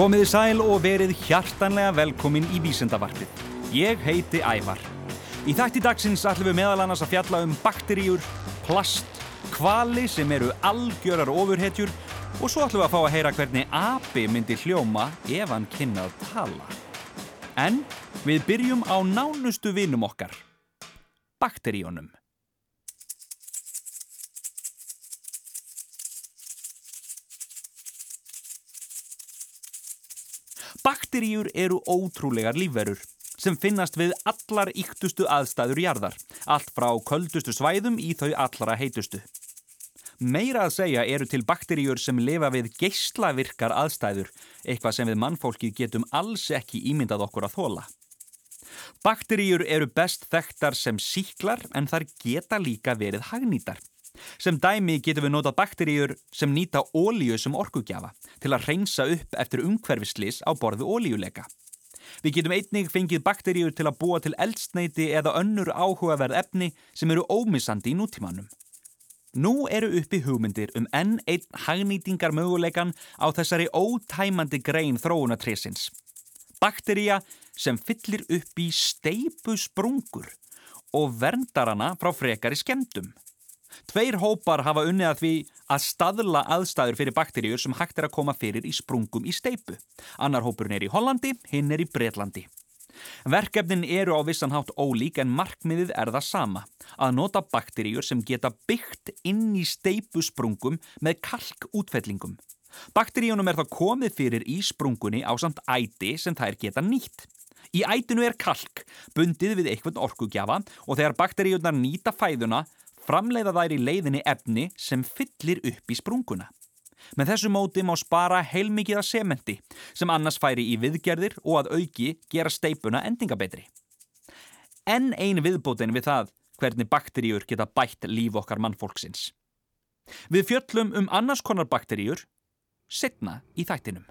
Komiði sæl og verið hjartanlega velkomin í Vísendavarpið. Ég heiti Ævar. Í þætti dagsins ætlum við meðal annars að fjalla um bakteríur, plast, kvali sem eru algjörar ofurhetjur og svo ætlum við að fá að heyra hvernig api myndi hljóma ef hann kynnað tala. En við byrjum á nánustu vinum okkar, bakteríunum. Bakteríur eru ótrúlegar lífverur sem finnast við allar yktustu aðstæður jarðar, allt frá köldustu svæðum í þau allra heitustu. Meira að segja eru til bakteríur sem lifa við geyslavirkar aðstæður, eitthvað sem við mannfólki getum alls ekki ímyndað okkur að þóla. Bakteríur eru best þekktar sem síklar en þar geta líka verið hagnýtar. Sem dæmi getum við notað bakteríur sem nýta ólíu sem orkugjafa til að reynsa upp eftir umhverfislis á borðu ólíuleika. Við getum einnig fengið bakteríur til að búa til eldsneiti eða önnur áhugaverð efni sem eru ómissandi í nútímanum. Nú eru uppi hugmyndir um enn einn hagnýtingar möguleikan á þessari ótæmandi grein þróunatresins. Bakteríja sem fyllir upp í steipu sprungur og verndar hana frá frekari skemmtum. Tveir hópar hafa unnið að því að staðla aðstæður fyrir bakteríur sem hægt er að koma fyrir í sprungum í steipu. Annar hópurinn er í Hollandi, hinn er í Breitlandi. Verkefnin eru á vissanhátt ólík en markmiðið er það sama. Að nota bakteríur sem geta byggt inn í steipusprungum með kalkútfellingum. Bakteríunum er það komið fyrir í sprungunni á samt æti sem þær geta nýtt. Í ætinu er kalk, bundið við eitthvað orkugjafa og þegar bakteríunar nýta fæðuna framleiða þær í leiðinni efni sem fyllir upp í sprunguna. Með þessu móti má spara heilmikið að sementi sem annars færi í viðgerðir og að auki gera steipuna endingabetri. En ein viðbótin við það hvernig bakteríur geta bætt líf okkar mannfólksins. Við fjöllum um annars konar bakteríur setna í þættinum.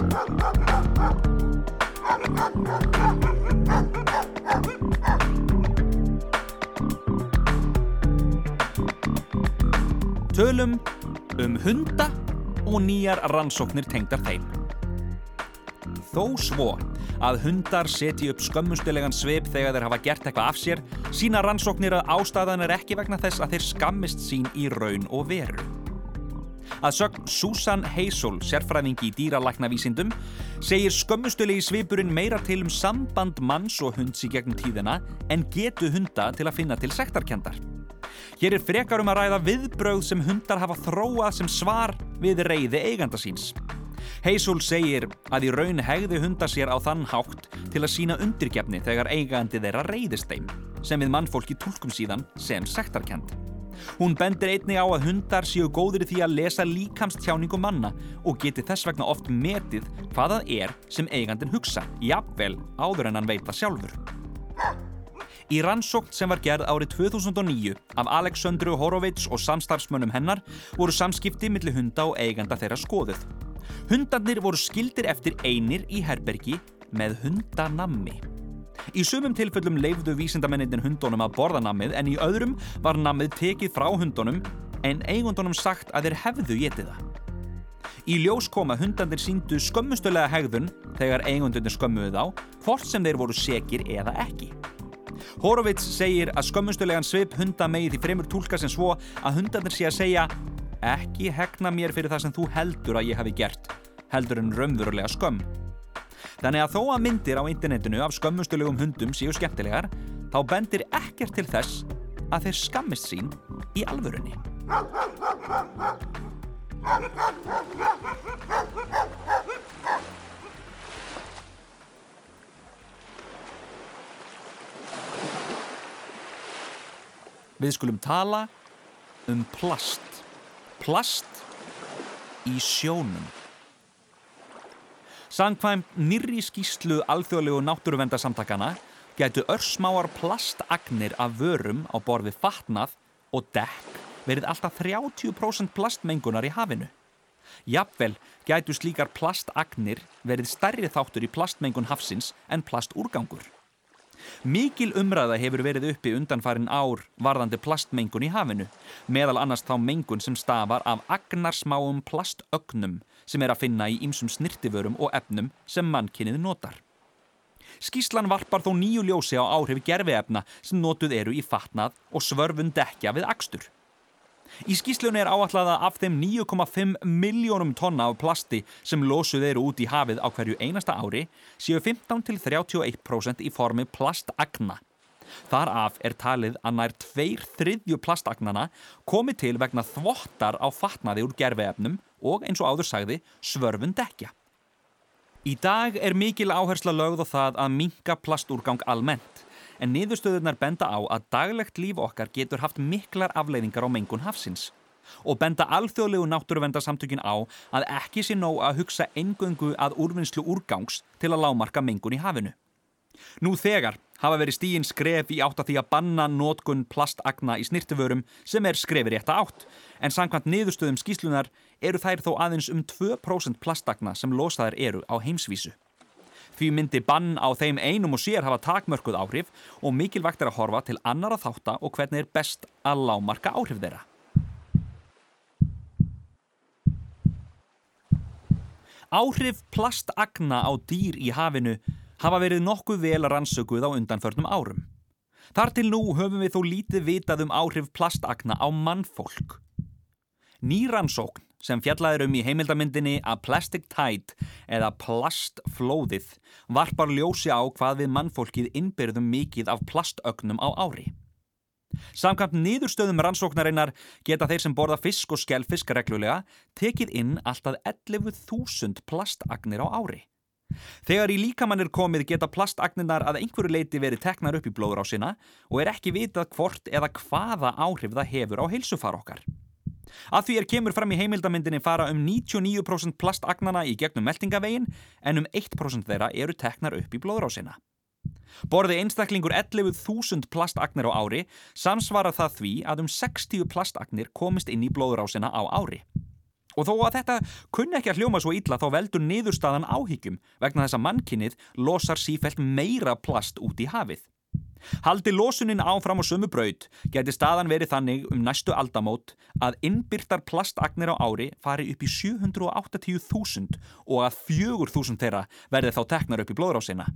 Tölum um hunda og nýjar rannsóknir tengdar þeim. Þó svo að hundar setji upp skömmustilegan sveip þegar þeir hafa gert eitthvað af sér, sína rannsóknir að ástæðan er ekki vegna þess að þeir skammist sín í raun og veru. Að sögn Susan Hazel, sérfræðingi í dýralæknavísindum, segir skömmustulegi svipurinn meira til um samband manns og hunds í gegnum tíðina en getu hunda til að finna til sektarkendar. Hér er frekar um að ræða viðbrauð sem hundar hafa þróað sem svar við reyði eiganda síns. Hazel segir að í raun hegði hundar sér á þann hátt til að sína undirgefni þegar eigandi þeirra reyðist þeim, sem við mannfólki tólkum síðan sem sektarkend. Hún bendir einnig á að hundar séu góðir því að lesa líkamstjáningu manna og geti þess vegna oft metið hvaðað er sem eigandin hugsa, jafnvel áður en hann veita sjálfur. Í rannsókt sem var gerð árið 2009 af Aleksandru Horowitz og samstarfsmönnum hennar voru samskipti millir hunda og eiganda þeirra skoðuð. Hundarnir voru skildir eftir einir í herbergi með hundanammi. Í sumum tilfellum leifðu vísindamennin hundunum að borða nammið en í öðrum var nammið tekið frá hundunum en eigundunum sagt að þeir hefðu getið það. Í ljós koma hundandir síndu skömmustölega hegðun þegar eigundunir skömmuðu þá, hvort sem þeir voru sekir eða ekki. Horowitz segir að skömmustölegan svip hunda megið í fremur tólka sem svo að hundandir sé að segja ekki hegna mér fyrir það sem þú heldur að ég hafi gert, heldur en raunverulega skömm. Þannig að þó að myndir á internetinu af skömmustulegum hundum séu skemmtilegar, þá bendir ekkert til þess að þeir skammist sín í alvörunni. Við skulum tala um plast. Plast í sjónum. Sankvæmt nýri skýslu alþjóðlegu náttúruvendarsamtakana getur örsmáar plastagnir af vörum á borði fatnað og dekk verið alltaf 30% plastmengunar í hafinu. Jafnvel gætu slíkar plastagnir verið stærri þáttur í plastmengun hafsins en plastúrgangur. Mikil umræða hefur verið uppi undanfarin ár varðandi plastmengun í hafinu, meðal annars þá mengun sem stafar af agnarsmáum plastögnum sem er að finna í ýmsum snirtiförum og efnum sem mannkinnið notar. Skíslan varpar þó nýju ljósi á áhrif gerfiefna sem notuð eru í fatnað og svörfun dekja við akstur. Í skýslunni er áallega af þeim 9,5 miljónum tonna af plasti sem losuð eru út í hafið á hverju einasta ári séu 15-31% í formi plastagna. Þar af er talið að nær tveir þriðju plastagnana komi til vegna þvottar á fatnaði úr gerfiefnum og eins og áður sagði svörfun dekja. Í dag er mikil áhersla lögð á það að minka plastúrgang almennt en niðurstöðunar benda á að daglegt líf okkar getur haft miklar afleiðingar á mengun hafsins og benda alþjóðlegu náttúruvendarsamtökin á að ekki sé nóg að hugsa engöngu að úrvinnslu úrgangs til að lámarka mengun í hafinu. Nú þegar hafa verið stíin skref í átt að því að banna nótkun plastagna í snirtiförum sem er skrefið rétt að átt en samkvæmt niðurstöðum skýslunar eru þær þó aðeins um 2% plastagna sem losaðar eru á heimsvísu. Því myndi bann á þeim einum og sér hafa takmörkuð áhrif og mikilvægt er að horfa til annara þáttar og hvernig er best að lámarka áhrif þeirra. Áhrif plastagna á dýr í hafinu hafa verið nokkuð vel rannsökuð á undanförnum árum. Þar til nú höfum við þó lítið vitað um áhrif plastagna á mannfólk. Nýrannsókn sem fjallaður um í heimildamindinni að Plastic Tide eða plastflóðið varpar ljósi á hvað við mannfólkið innbyrðum mikið af plastögnum á ári. Samkvæmt niðurstöðum rannsóknarinnar geta þeir sem borða fisk og skellfisk reglulega tekið inn alltaf 11.000 plastagnir á ári. Þegar í líkamann er komið geta plastagninar að einhverju leiti verið teknar upp í blóður á sína og er ekki vitað hvort eða hvaða áhrif það hefur á heilsufar okkar. Að því er kemur fram í heimildamindinni fara um 99% plastagnana í gegnum meldingavegin en um 1% þeirra eru teknar upp í blóðrásina. Borði einstaklingur 11.000 plastagnir á ári samsvara það því að um 60 plastagnir komist inn í blóðrásina á ári. Og þó að þetta kunni ekki að hljóma svo illa þá veldur niðurstaðan áhyggjum vegna þess að mannkinnið losar sífælt meira plast út í hafið. Haldi losunin áfram á sömu braud geti staðan verið þannig um næstu aldamót að innbyrtar plastagnir á ári fari upp í 780.000 og að 4.000 þeirra verði þá teknar upp í blóðrásina.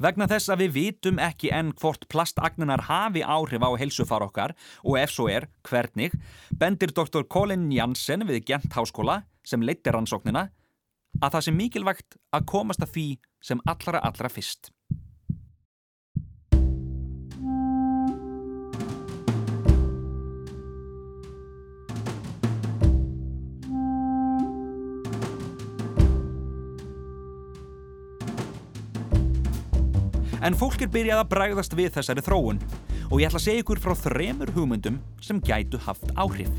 Vegna þess að við vitum ekki enn hvort plastagninar hafi áhrif á helsufar okkar og ef svo er, hvernig, bendir Dr. Colin Jansen við Gent Háskóla sem leittir rannsóknina að það sé mikilvægt að komast að því sem allra allra fyrst. En fólk er byrjað að bræðast við þessari þróun og ég ætla að segja ykkur frá þremur hugmyndum sem gætu haft áhrif.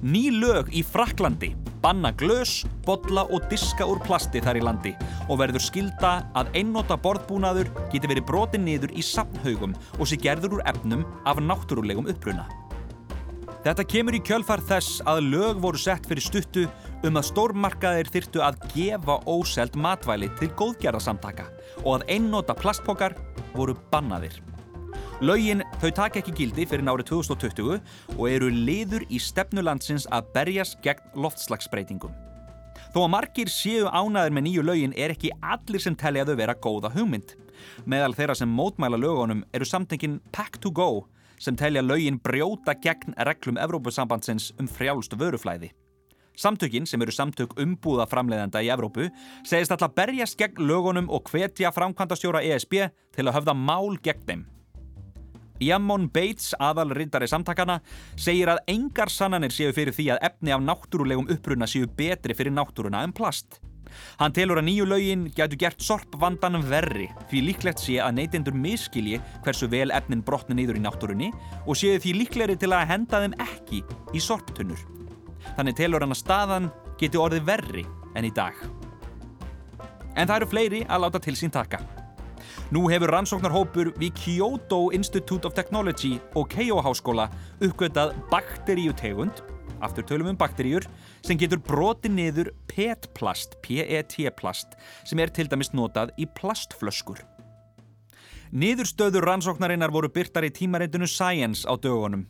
Ný lög í Fraklandi banna glös, botla og diska úr plasti þar í landi og verður skilda að einnota borðbúnaður geti verið brotin niður í sapnhaugum og sé gerður úr efnum af náttúrulegum uppruna. Þetta kemur í kjölfar þess að lög voru sett fyrir stuttu um að stórmarkaðir þyrtu að gefa óselt matvæli til góðgerðarsamtaka og að einnota plastpokar voru bannaðir. Laugin þau taka ekki gildi fyrir nárið 2020 og eru liður í stefnulandsins að berjast gegn loftslagsbreytingum. Þó að margir séu ánaður með nýju laugin er ekki allir sem telli að þau vera góða hugmynd. Meðal þeirra sem mótmæla lögunum eru samtengin Pack to Go sem telja laugin brjóta gegn reglum Evrópusambandsins um frjálstu vöruflæði. Samtökin, sem eru samtök umbúða framleiðenda í Evrópu, segist alltaf berjast gegn lögunum og hvetja framkvæmdastjóra ESB til að höfða mál gegn þeim. Jammon Bates, aðalrindari samtakana, segir að engar sannanir séu fyrir því að efni af náttúrulegum uppruna séu betri fyrir náttúruna en plast. Hann telur að nýju laugin getur gert sorpvandanum verri því líklegt sé að neytendur miskilji hversu vel efnin brotni nýður í náttúrunni og séu því líklegri til að henda þeim ekki í sorptunnur. Þannig telur hann að staðan geti orðið verri enn í dag. En það eru fleiri að láta til sín taka. Nú hefur rannsóknarhópur við Kyoto Institute of Technology og Keio háskóla uppgötað bakteríutegund aftur tölum um bakteríur, sem getur broti niður PET-plast, PET-plast, sem er til dæmis notað í plastflöskur. Niðurstöður rannsóknarinnar voru byrtar í tímareitinu Science á dögunum.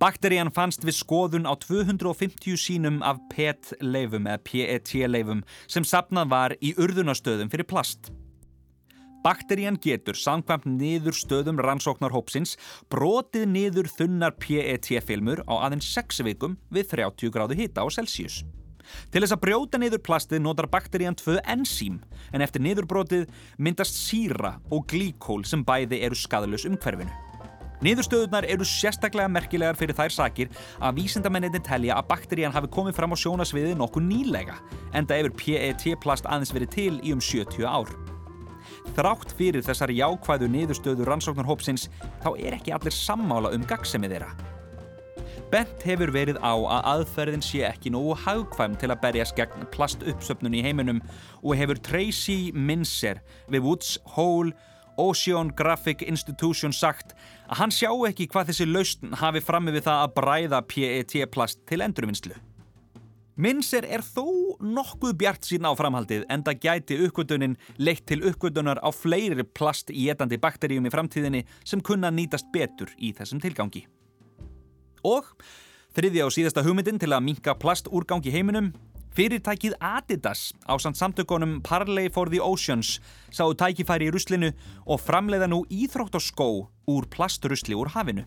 Bakterían fannst við skoðun á 250 sínum af PET-leifum eða PET-leifum sem sapnað var í urðunastöðum fyrir plast. Bakterían getur samkvæmt niður stöðum rannsóknarhópsins brotið niður þunnar PET-filmur á aðeins 6 vikum við 30 gráðu hita á Celsius. Til þess að brjóta niður plastið notar bakterían tvö enzím en eftir niðurbrotið myndast síra og glíkól sem bæði eru skadalus umhverfinu. Niðurstöðunar eru sérstaklega merkilegar fyrir þær sakir að vísindamenninni telja að bakterían hafi komið fram á sjónasviði nokkuð nýlega en það hefur PET-plast aðeins verið til í um 70 ár. Þrátt fyrir þessar jákvæðu niðurstöðu rannsóknarhópsins þá er ekki allir sammála um gagsemið þeirra. Bent hefur verið á að aðferðin sé ekki nógu hagkvæm til að berjast gegn plastuppsöpnun í heiminum og hefur Tracy Mincer við Woods Hole Oceanographic Institution sagt að hann sjá ekki hvað þessi lausn hafi frammi við það að bræða PET-plast til endurvinnslu. Minser er þó nokkuð bjart sín á framhaldið en það gæti uppgötunin leitt til uppgötunar á fleiri plast í etandi bakteríum í framtíðinni sem kunna nýtast betur í þessum tilgangi. Og þriðja og síðasta hugmyndin til að minka plastúrgang í heiminum Fyrirtækið Adidas á samt samtökunum Parley for the Oceans sáu tækifæri í ruslinu og framleiða nú íþrótt og skó úr plastrusli úr hafinu.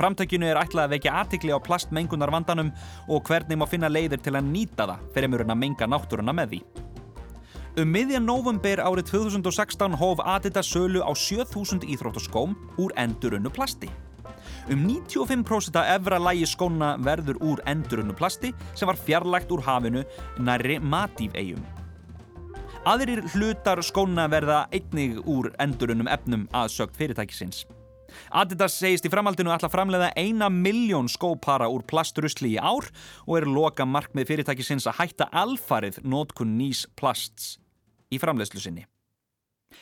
Framtökinu er ætlað að vekja aðtikli á plastmengunar vandanum og hvernig má finna leiðir til að nýta það fyrir að menga náttúruna með því. Um miðjan november árið 2016 hóf Adidas sölu á 7000 íþróttaskóm úr endurunnu plasti. Um 95% af efra lægi skóna verður úr endurunnu plasti sem var fjarlægt úr hafinu næri Matív-eigum. Aðrir hlutar skóna verða einnig úr endurunnum efnum aðsökt fyrirtækisins. Adidas segist í framhaldinu að framleiða eina miljón skópara úr plastrusli í ár og er loka markmið fyrirtækisins að hætta alfarið nótkun nýs plasts í framleiðslu sinni.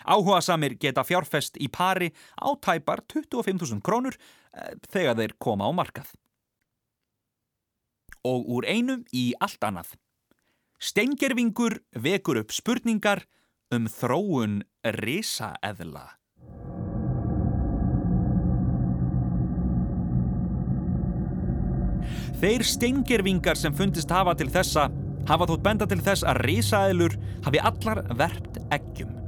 Áhuga samir geta fjárfest í pari á tæpar 25.000 krónur eh, þegar þeir koma á markað. Og úr einu í allt annað. Stengervingur vekur upp spurningar um þróun risaeðla. Þeir stengervingar sem fundist hafa til þessa hafa þótt benda til þess að risaðilur hafi allar verpt eggjum.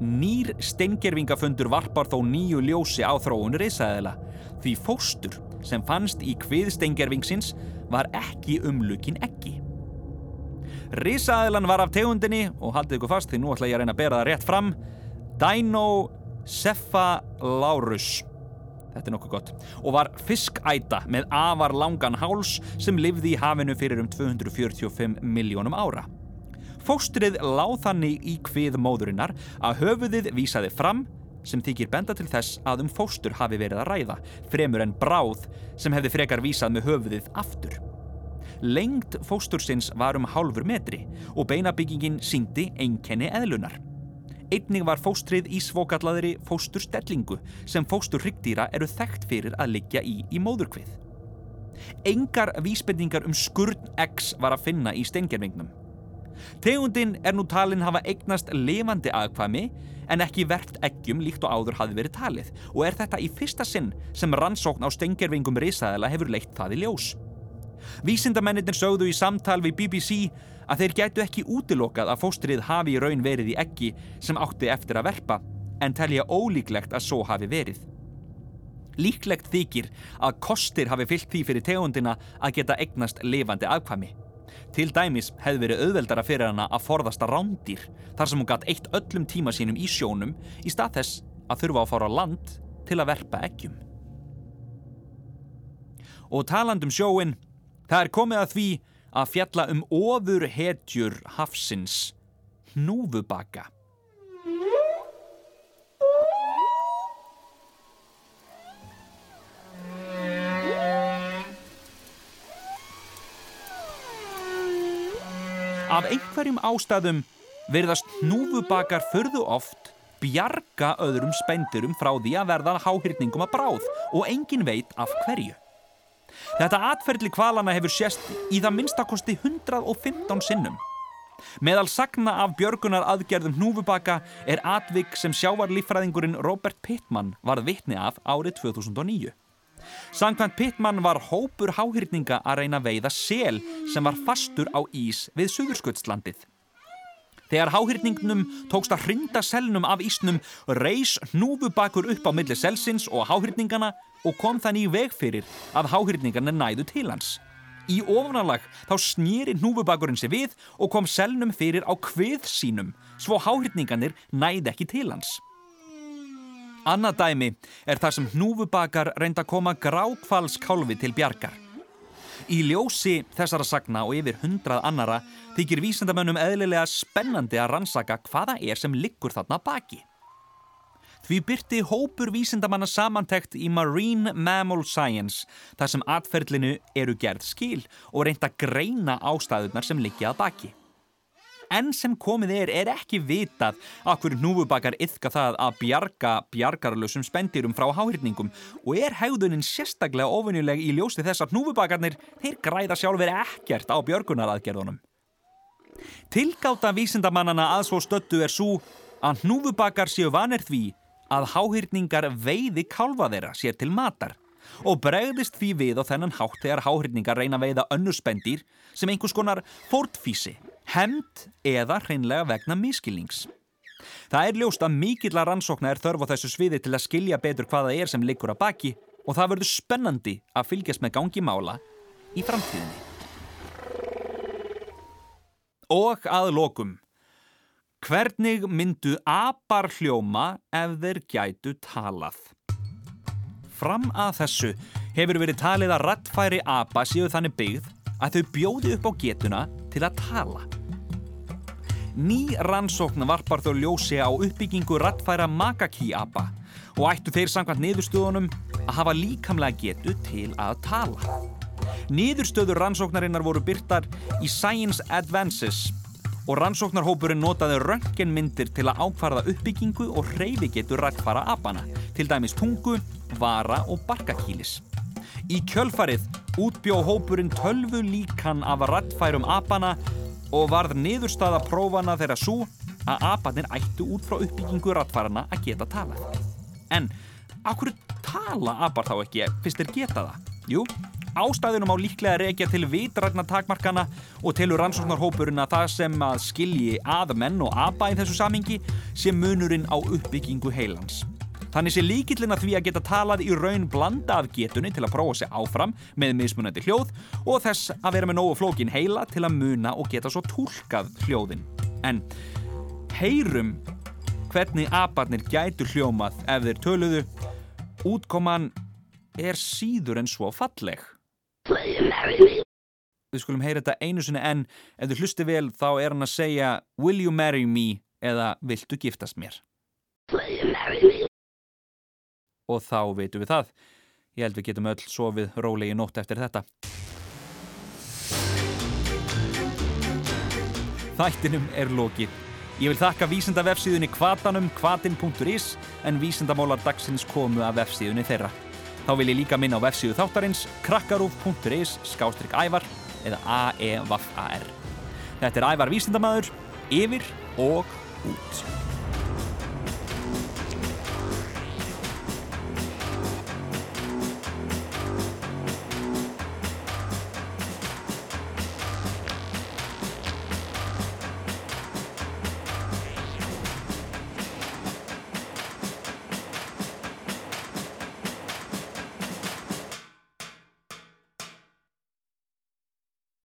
Nýr stengervingafundur varpar þó nýju ljósi á þróun risaðila því fóstur sem fannst í hvið stengervingsins var ekki umlukin eggi. Risaðilan var af tegundinni og haldið ykkur fast því nú ætla ég að reyna að bera það rétt fram Dinocephalaurus Þetta er nokkuð gott. Og var fiskæta með afar langan háls sem livði í hafinu fyrir um 245 miljónum ára. Fóstrið láð þannig í hvið móðurinnar að höfuðið vísaði fram sem þykir benda til þess að um fóstur hafi verið að ræða, fremur en bráð sem hefði frekar vísað með höfuðið aftur. Lengt fóstursins var um hálfur metri og beinabyggingin síndi einkenni eðlunar. Einning var fóstrið í svokallaðri fósturstellingu sem fóstur hryggdýra eru þekkt fyrir að liggja í í móðurkvið. Engar vísbendingar um skurn X var að finna í steingervingnum. Tegundin er nú talin hafa eignast levandi aðkvæmi en ekki verkt eggjum líkt og áður hafi verið talið og er þetta í fyrsta sinn sem rannsókn á steingervingum risaðela hefur leitt það í ljós. Vísindamennir sögðu í samtal við BBC að þeir gætu ekki útilokað að fóstrið hafi í raun verið í eggi sem átti eftir að verpa en telja ólíklegt að svo hafi verið. Líklegt þykir að kostir hafi fyllt því fyrir tegundina að geta egnast lifandi afkvæmi. Til dæmis hefði verið auðveldara fyrir hana að forðasta rándýr þar sem hún gatt eitt öllum tíma sínum í sjónum í stað þess að þurfa að fara á land til að verpa eggjum. Og talandum sjóin, það er komið að því að fjalla um ofur hetjur hafsins, hnúfubaka. Af einhverjum ástæðum verðast hnúfubakar förðu oft bjarga öðrum spendurum frá því að verða háhyrningum að bráð og engin veit af hverju. Þetta atferðli kvalana hefur sést í það minnstakosti 115 sinnum. Meðal sagna af björgunar aðgerðum hnúfubaka er atvik sem sjávarlífræðingurinn Robert Pittman varð vitni af árið 2009. Sankvæmt Pittman var hópur háhyrninga að reyna veiða sel sem var fastur á ís við Suðursköldslandið. Þegar háhyrningnum tókst að hrinda selnum af ísnum reys hnúfubakur upp á milli selsins og háhyrningana og kom þannig í veg fyrir að háhyrningarnir næðu til hans. Í ofnalag þá snýri hnúfubakurinn sér við og kom selnum fyrir á hvið sínum svo háhyrningarnir næði ekki til hans. Annað dæmi er þar sem hnúfubakar reynda að koma grákvalskálfi til bjargar. Í ljósi þessara sagna og yfir hundrað annara þykir vísendamönnum eðlilega spennandi að rannsaka hvaða er sem liggur þarna baki. Því byrti hópur vísendamanna samantekt í Marine Mammal Science þar sem atferðlinu eru gerð skil og reynda greina ástæðunar sem liggja að baki enn sem komið er er ekki vitað að hverju núfubakar yfka það að bjarga bjargarlösum spendirum frá háhyrningum og er hegðunin sérstaklega ofinnileg í ljósti þess að núfubakarnir þeir græða sjálfur ekkert á björgunaraðgerðunum. Tilgáta vísindamannana að svo stöttu er svo að núfubakar séu vanir því að háhyrningar veiði kálfa þeirra sér til matar og bregðist því við á þennan hátt þegar háhyrningar reyna að veiða önnu spendir sem einhvers konar fórtfísi hemmt eða hreinlega vegna miskilnings. Það er ljóst að mikill að rannsókna er þörf á þessu sviði til að skilja betur hvaða er sem liggur að baki og það verður spennandi að fylgjast með gangi mála í framtíðinni. Og að lokum. Hvernig myndu apar hljóma ef þeir gætu talað? Fram að þessu hefur verið talið að rattfæri apa séu þannig byggð að þau bjóði upp á getuna til að tala. Ný rannsókn varpar þó ljósi á uppbyggingu rattfæra makakíapa og ættu þeir samkvæmt niðurstöðunum að hafa líkamlega getu til að tala. Niðurstöður rannsóknarinnar voru byrtar í Science Advances og rannsóknarhópurinn notaði röntgenmyndir til að ákvarða uppbyggingu og hreyfigetu rattfæra apana, til dæmis tungu, vara og barkakílis. Í kjölfarið útbjó hópurinn tölvu líkan af rattfærum apana og varð niðurstaða prófana þeirra svo að apanir ættu út frá uppbyggingu rattfærana að geta talað. En áhverju tala apar þá ekki fyrst þeir geta það? Jú, ástæðunum á líklega reykja til vitrætna takmarkana og telur rannsóknarhópurinn að það sem að skilji að menn og apa í þessu samingi sé munurinn á uppbyggingu heilans. Þannig sé líkillin að því að geta talað í raun blanda af getunni til að prófa sig áfram með mismunandi hljóð og þess að vera með nógu flókin heila til að muna og geta svo tólkað hljóðin. En heyrum hvernig aparnir gætu hljómað ef þeir töluðu, útkoman er síður en svo falleg. Við skulum heyra þetta einu sinni en ef þú hlusti vel þá er hann að segja Will you marry me eða Viltu giftast mér? Og þá veitum við það. Ég held við getum öll sofið rólegi nótt eftir þetta. Þættinum er lokið. Ég vil þakka vísendavefsíðunni kvatanum kvatin.is en vísendamólar dagsins komu af vefsíðunni þeirra. Þá vil ég líka minna á vefsíðu þáttarins krakkarúf.is skástrygg ævar eða a-e-v-a-r. Þetta er ævar vísendamæður, yfir og út.